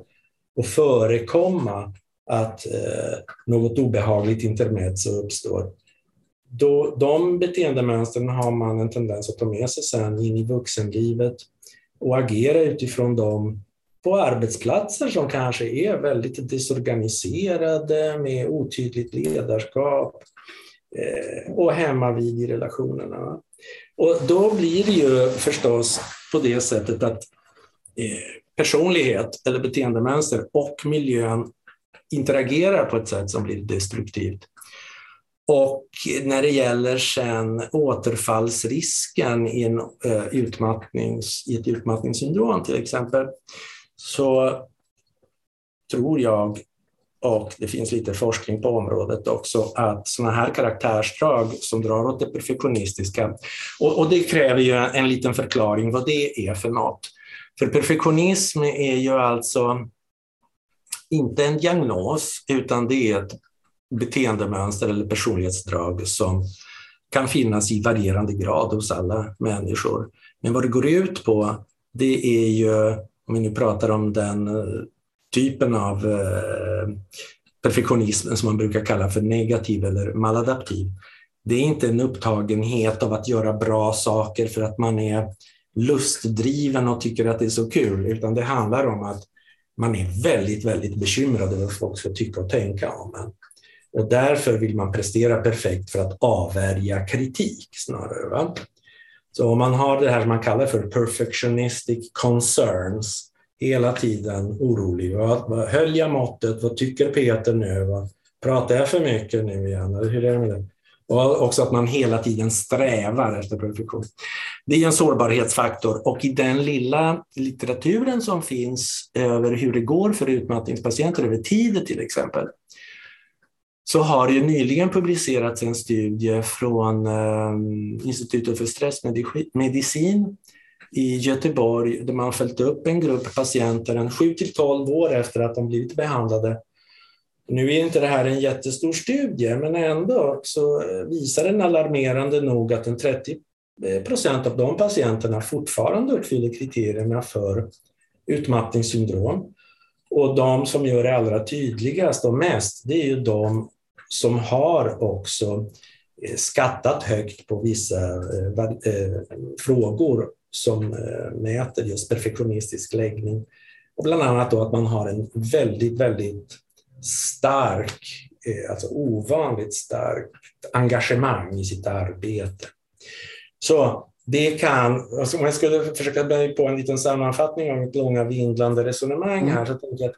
och förekomma att eh, något obehagligt intermezzo uppstår då, de beteendemönstren har man en tendens att ta med sig sen in i vuxenlivet och agera utifrån dem på arbetsplatser som kanske är väldigt desorganiserade med otydligt ledarskap eh, och hemma vid i relationerna. Och då blir det ju förstås på det sättet att eh, personlighet eller beteendemönster och miljön interagerar på ett sätt som blir destruktivt. Och när det gäller sen återfallsrisken i, en, eh, utmattnings, i ett utmattningssyndrom till exempel, så tror jag, och det finns lite forskning på området också, att sådana här karaktärsdrag som drar åt det perfektionistiska, och, och det kräver ju en liten förklaring vad det är för något. För perfektionism är ju alltså inte en diagnos, utan det är ett beteendemönster eller personlighetsdrag som kan finnas i varierande grad hos alla människor. Men vad det går ut på, det är ju, om vi nu pratar om den eh, typen av eh, perfektionism som man brukar kalla för negativ eller maladaptiv. Det är inte en upptagenhet av att göra bra saker för att man är lustdriven och tycker att det är så kul, utan det handlar om att man är väldigt, väldigt bekymrad över vad folk ska tycka och tänka om en. Och därför vill man prestera perfekt för att avvärja kritik snarare. Va? Så om man har det här som man kallar för perfectionistic concerns, hela tiden orolig. Va? höll jag måttet? Vad tycker Peter nu? Va? pratar jag för mycket nu igen? Eller hur är det med det? Och också att man hela tiden strävar efter perfektion. Det är en sårbarhetsfaktor och i den lilla litteraturen som finns över hur det går för utmattningspatienter över tid till exempel, så har det ju nyligen publicerats en studie från eh, Institutet för stressmedicin i Göteborg där man följt upp en grupp patienter en 7 till 12 år efter att de blivit behandlade. Nu är inte det här en jättestor studie, men ändå så visar den alarmerande nog att en 30 procent av de patienterna fortfarande uppfyller kriterierna för utmattningssyndrom. Och de som gör det allra tydligast och mest, det är ju de som har också eh, skattat högt på vissa eh, eh, frågor som mäter just perfektionistisk läggning. Och bland annat då att man har en väldigt, väldigt stark, alltså ovanligt starkt engagemang i sitt arbete. Så det kan, alltså om jag skulle försöka börja på en liten sammanfattning av mitt långa vindlande resonemang här, så tänker jag att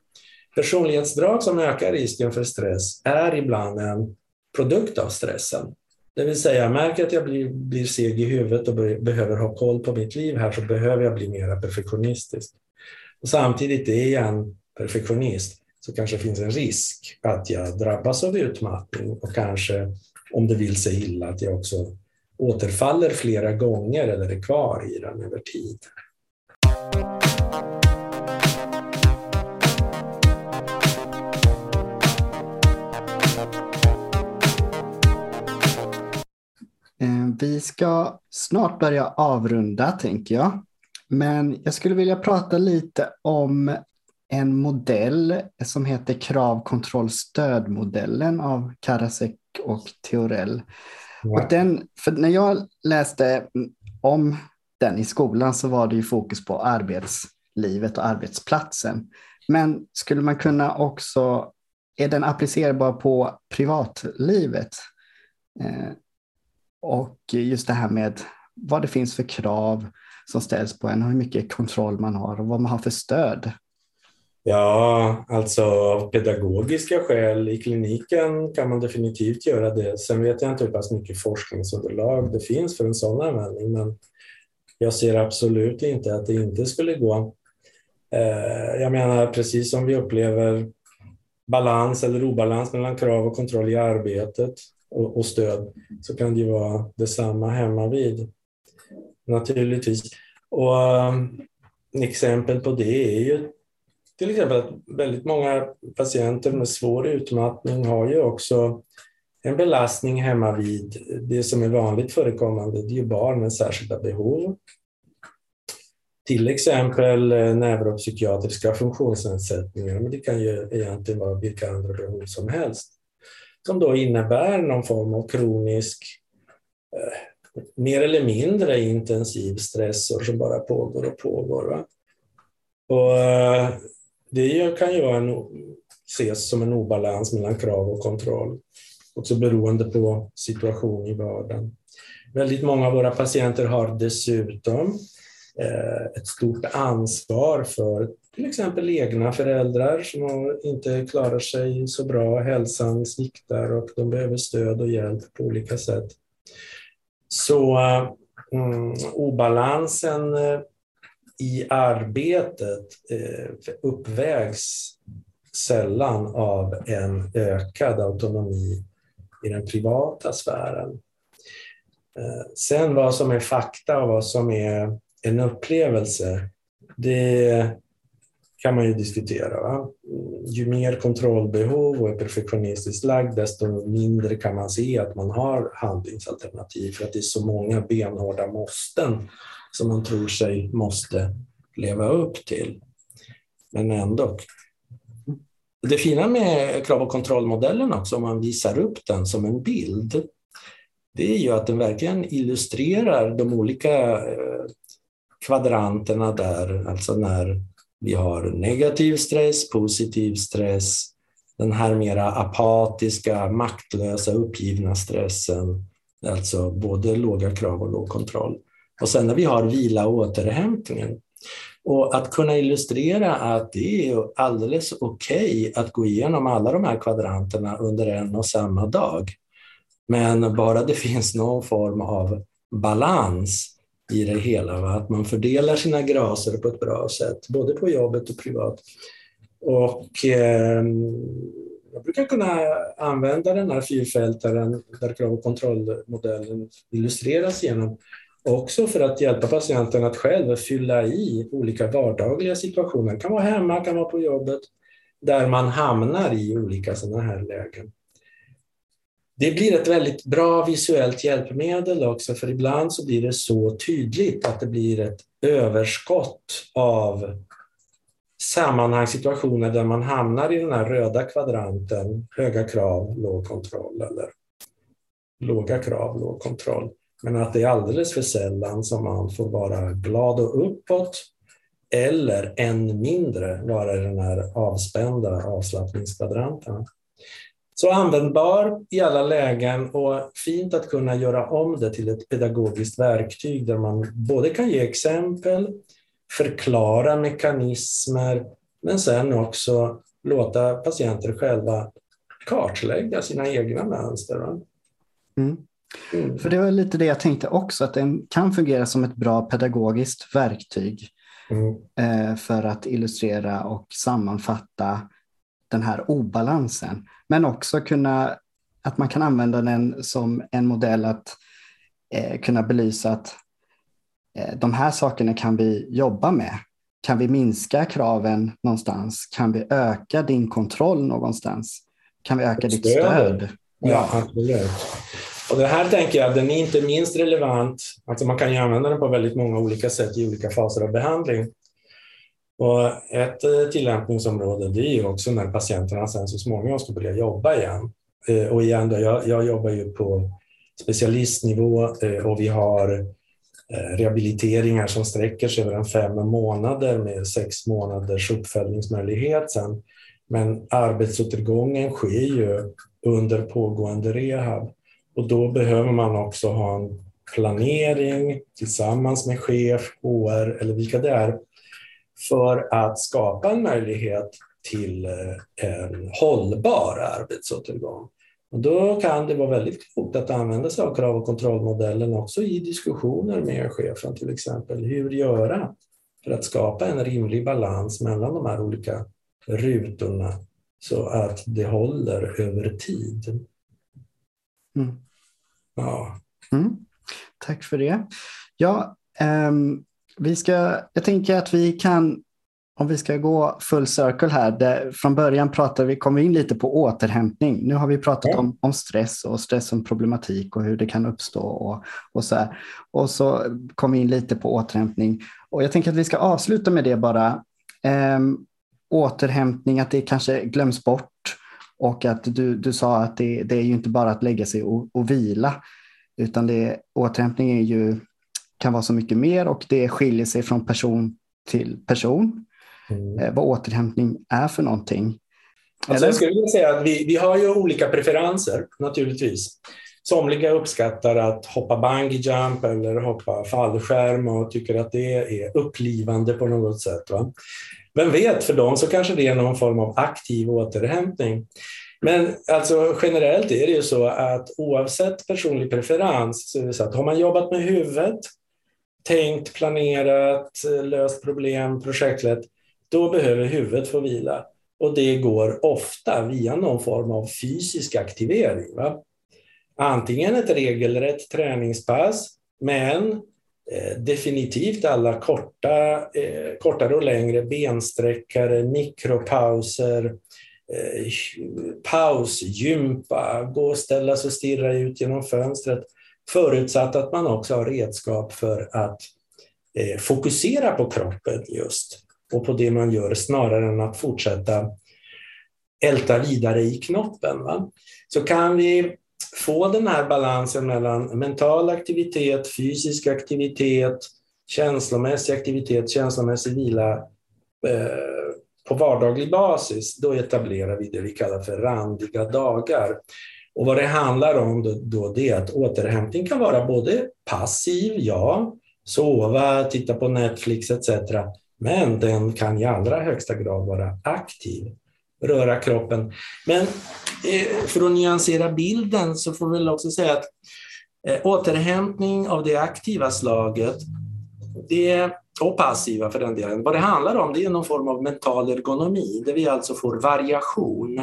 Personlighetsdrag som ökar risken för stress är ibland en produkt av stressen. Det vill säga, jag märker att jag blir, blir seg i huvudet och behöver ha koll på mitt liv här så behöver jag bli mer perfektionistisk. Och samtidigt är jag en perfektionist så kanske det finns en risk att jag drabbas av utmattning och kanske, om det vill sig illa, att jag också återfaller flera gånger eller är kvar i den över tid. Eh, vi ska snart börja avrunda, tänker jag. Men jag skulle vilja prata lite om en modell som heter kravkontrollstödmodellen av Karasek och Theorell. Ja. Och den, för när jag läste om den i skolan så var det ju fokus på arbetslivet och arbetsplatsen. Men skulle man kunna också, är den applicerbar på privatlivet? Eh, och just det här med vad det finns för krav som ställs på en hur mycket kontroll man har och vad man har för stöd. Ja, alltså av pedagogiska skäl i kliniken kan man definitivt göra det. Sen vet jag inte hur pass mycket forskningsunderlag det finns för en sån användning, men jag ser absolut inte att det inte skulle gå. Eh, jag menar, precis som vi upplever balans eller obalans mellan krav och kontroll i arbetet och, stöd så kan det ju vara detsamma hemma vid. Naturligtvis. Och eh, exempel på det är ju till exempel att väldigt många patienter med svår utmattning har ju också en belastning hemma vid det som är vanligt förekommande, det är ju barn med särskilda behov. Till exempel eh, neuropsykiatriska funktionsnedsättningar, men det kan ju egentligen vara vilka andra behov som helst som då innebär någon form av kronisk, eh, mer eller mindre intensiv stressor som bara pågår och pågår. Va? Och, eh, det kan ju vara en, ses som en obalans mellan krav och kontroll, också beroende på situation i vardagen. Väldigt många av våra patienter har dessutom eh, ett stort ansvar för till exempel egna föräldrar som inte klarar sig så bra, hälsan sviktar och de behöver stöd och hjälp på olika sätt. Så um, obalansen eh, i arbetet eh, uppvägs sällan av en ökad autonomi i den privata sfären. Eh, sen vad som är fakta och vad som är en upplevelse, det kan man ju diskutera. Va? Ju mer kontrollbehov och är perfektionistiskt lagd, desto mindre kan man se att man har handlingsalternativ för att det är så många benhårda måsten som man tror sig måste leva upp till. Men ändå. Det fina med krav och kontrollmodellen också, om man visar upp den som en bild, det är ju att den verkligen illustrerar de olika eh, kvadranterna där, alltså när vi har negativ stress, positiv stress, den här mera apatiska, maktlösa, uppgivna stressen, alltså både låga krav och låg kontroll. Och sen när vi har vila och återhämtningen. Och att kunna illustrera att det är alldeles okej okay att gå igenom alla de här kvadranterna under en och samma dag. Men bara det finns någon form av balans i det hela. Va? Att man fördelar sina graser på ett bra sätt, både på jobbet och privat. Och eh, jag brukar kunna använda den här fyrfältaren där krav och kontrollmodellen illustreras genom också för att hjälpa patienten att själv fylla i olika vardagliga situationer. Det kan vara hemma, kan vara på jobbet, där man hamnar i olika sådana här lägen. Det blir ett väldigt bra visuellt hjälpmedel också, för ibland så blir det så tydligt att det blir ett överskott av sammanhangssituationer där man hamnar i den här röda kvadranten, höga krav, låg kontroll eller låga krav, låg kontroll. Men att det är alldeles för sällan som man får vara glad och uppåt eller än mindre vara i den här avspända avslappningskvadranten. Så användbar i alla lägen och fint att kunna göra om det till ett pedagogiskt verktyg där man både kan ge exempel, förklara mekanismer, men sen också låta patienter själva kartlägga sina egna mönster. Mm. Mm. För det var lite det jag tänkte också, att den kan fungera som ett bra pedagogiskt verktyg mm. Eh, för att illustrera och sammanfatta den här obalansen. Men också kunna, att man kan använda den som en modell att eh, kunna belysa att eh, de här sakerna kan vi jobba med. Kan vi minska kraven någonstans? Kan vi öka din kontroll någonstans? Kan vi öka ditt stöd? Ja, absolut. Och det här tänker jag, den är inte minst relevant, alltså man kan ju använda den på väldigt många olika sätt i olika faser av behandling. Och ett eh, tillämpningsområde det är ju också när patienterna sen så småningom ska börja jobba igen. Eh, och igen, då, jag, jag jobbar ju på specialistnivå eh, och vi har rehabiliteringar som sträcker sig över en fem månader med sex månaders uppföljningsmöjlighet sen. Men arbetsåtergången sker ju under pågående rehab och då behöver man också ha en planering tillsammans med chef, HR eller vilka det är för att skapa en möjlighet till eh, en hållbar arbetsåtergång. Och då kan det vara väldigt klokt att använda sig av krav och kontrollmodellen också i diskussioner med chefen till exempel. Hur göra för att skapa en rimlig balans mellan de här olika rutorna så att det håller över tid. Mm. Ja. Mm. Tack för det. Ja, um, vi ska, jag tänker att vi kan, om vi ska gå full circle här, från början pratade vi, kom vi in lite på återhämtning. Nu har vi pratat ja. om, om stress och stress som problematik och hur det kan uppstå och, och så här. Och så kom vi in lite på återhämtning. Och jag tänker att vi ska avsluta med det bara. Um, återhämtning, att det kanske glöms bort och att du, du sa att det, det är ju inte bara att lägga sig och, och vila, utan det, återhämtning är ju, kan vara så mycket mer och det skiljer sig från person till person. Mm. Eh, vad återhämtning är för någonting. Alltså jag skulle vilja säga att vi, vi har ju olika preferenser naturligtvis. Somliga uppskattar att hoppa bungee jump eller hoppa fallskärm och tycker att det är upplivande på något sätt. Va? Vem vet, för dem så kanske det är någon form av aktiv återhämtning. Men alltså generellt är det ju så att oavsett personlig preferens, så är det så att har man jobbat med huvudet, tänkt, planerat, löst problem, projektlett, då behöver huvudet få vila. Och det går ofta via någon form av fysisk aktivering. Va? Antingen ett regelrätt träningspass, men Eh, definitivt alla korta, eh, kortare och längre bensträckare, mikropauser, eh, pausgympa, gå och ställa sig och stirra ut genom fönstret, förutsatt att man också har redskap för att eh, fokusera på kroppen just och på det man gör snarare än att fortsätta älta vidare i knoppen. Va? Så kan vi få den här balansen mellan mental aktivitet, fysisk aktivitet, känslomässig aktivitet, känslomässig vila eh, på vardaglig basis, då etablerar vi det vi kallar för randiga dagar. Och vad det handlar om då, då det är att återhämtning kan vara både passiv, ja, sova, titta på Netflix etc. Men den kan i allra högsta grad vara aktiv röra kroppen. Men eh, för att nyansera bilden så får vi väl också säga att eh, återhämtning av det aktiva slaget det, och passiva för den delen, vad det handlar om det är någon form av mental ergonomi där vi alltså får variation.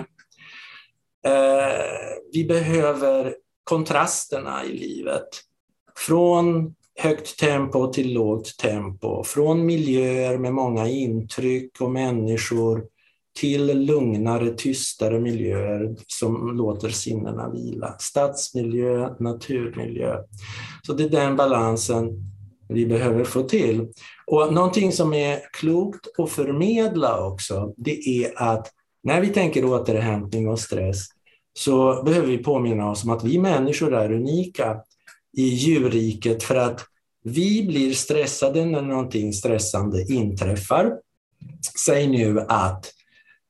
Eh, vi behöver kontrasterna i livet. Från högt tempo till lågt tempo, från miljöer med många intryck och människor till lugnare, tystare miljöer som låter sinnena vila. Stadsmiljö, naturmiljö. Så det är den balansen vi behöver få till. Och någonting som är klokt att förmedla också, det är att när vi tänker återhämtning och stress så behöver vi påminna oss om att vi människor är unika i djurriket för att vi blir stressade när någonting stressande inträffar. Säg nu att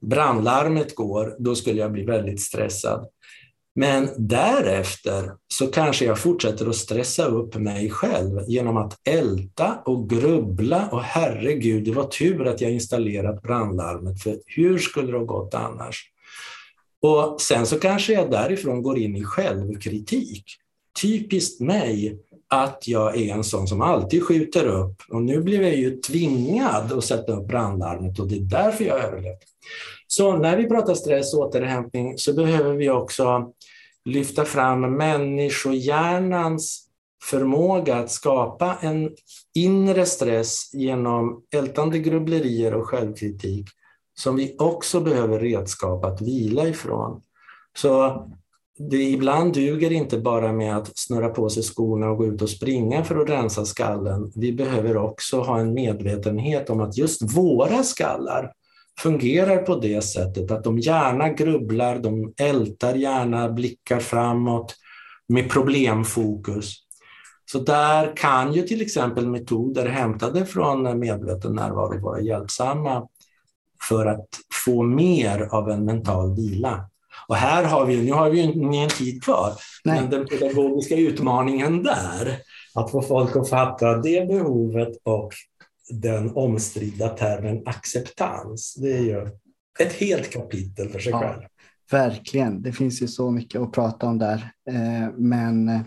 brandlarmet går, då skulle jag bli väldigt stressad. Men därefter så kanske jag fortsätter att stressa upp mig själv genom att älta och grubbla och herregud, det var tur att jag installerat brandlarmet, för hur skulle det ha gått annars? Och sen så kanske jag därifrån går in i självkritik. Typiskt mig att jag är en sån som alltid skjuter upp. Och nu blev jag ju tvingad att sätta upp brandlarmet och det är därför jag överlevt. Så när vi pratar stress och återhämtning så behöver vi också lyfta fram människohjärnans förmåga att skapa en inre stress genom ältande grubblerier och självkritik som vi också behöver redskap att vila ifrån. Så det ibland duger inte bara med att snurra på sig skorna och gå ut och springa för att rensa skallen. Vi behöver också ha en medvetenhet om att just våra skallar fungerar på det sättet att de gärna grubblar, de ältar gärna, blickar framåt med problemfokus. Så där kan ju till exempel metoder hämtade från medveten närvaro vara hjälpsamma för att få mer av en mental vila. Och här har vi, nu har vi ju en tid kvar, Nej. men den pedagogiska utmaningen där, att få folk att fatta det behovet och den omstridda termen acceptans, det är ju ett helt kapitel för sig ja, själv. Verkligen, det finns ju så mycket att prata om där. Eh, men eh,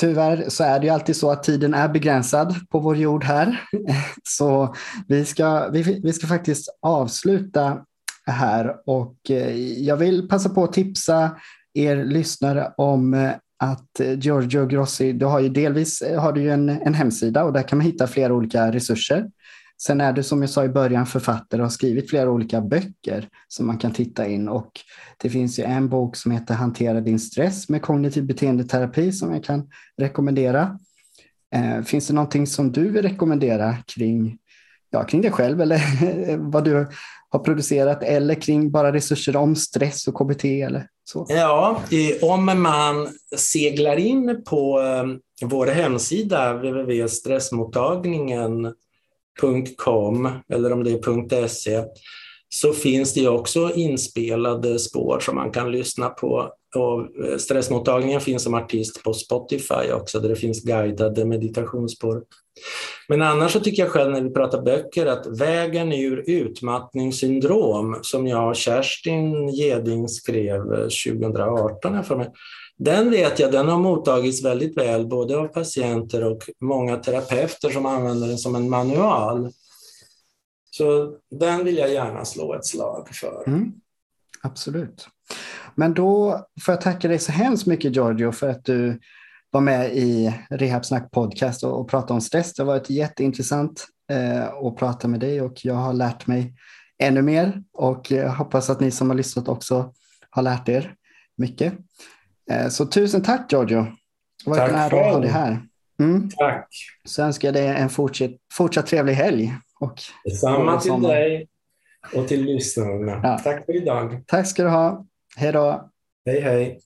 Tyvärr så är det ju alltid så att tiden är begränsad på vår jord här. Så vi ska, vi, vi ska faktiskt avsluta här och eh, jag vill passa på att tipsa er lyssnare om att eh, Giorgio Grossi, du har ju delvis eh, har du ju en, en hemsida och där kan man hitta flera olika resurser. Sen är du som jag sa i början författare och har skrivit flera olika böcker som man kan titta in och det finns ju en bok som heter Hantera din stress med kognitiv beteendeterapi som jag kan rekommendera. Eh, finns det någonting som du vill rekommendera kring, ja, kring dig själv eller vad du har producerat eller kring bara resurser om stress och KBT eller så? Ja, om man seglar in på eh, vår hemsida www.stressmottagningen.com eller om det är .se så finns det också inspelade spår som man kan lyssna på. Och eh, stressmottagningen finns som artist på Spotify också, där det finns guidade meditationsspår. Men annars så tycker jag själv när vi pratar böcker att Vägen ur utmattningssyndrom, som jag och Kerstin Geding skrev eh, 2018, för mig, den vet jag, den har mottagits väldigt väl, både av patienter och många terapeuter som använder den som en manual. Så den vill jag gärna slå ett slag för. Mm, absolut. Men då får jag tacka dig så hemskt mycket Giorgio för att du var med i Rehabsnack podcast och, och pratade om stress. Det har varit jätteintressant eh, att prata med dig och jag har lärt mig ännu mer och jag hoppas att ni som har lyssnat också har lärt er mycket. Eh, så tusen tack Giorgio. Det var tack en ära att ha dig här. Mm. Tack. Så önskar jag dig en fortsatt, fortsatt trevlig helg. Och Detsamma till dig och till lyssnarna. Ja. Tack för idag. Tack ska du ha. Hej då. Hej, hej.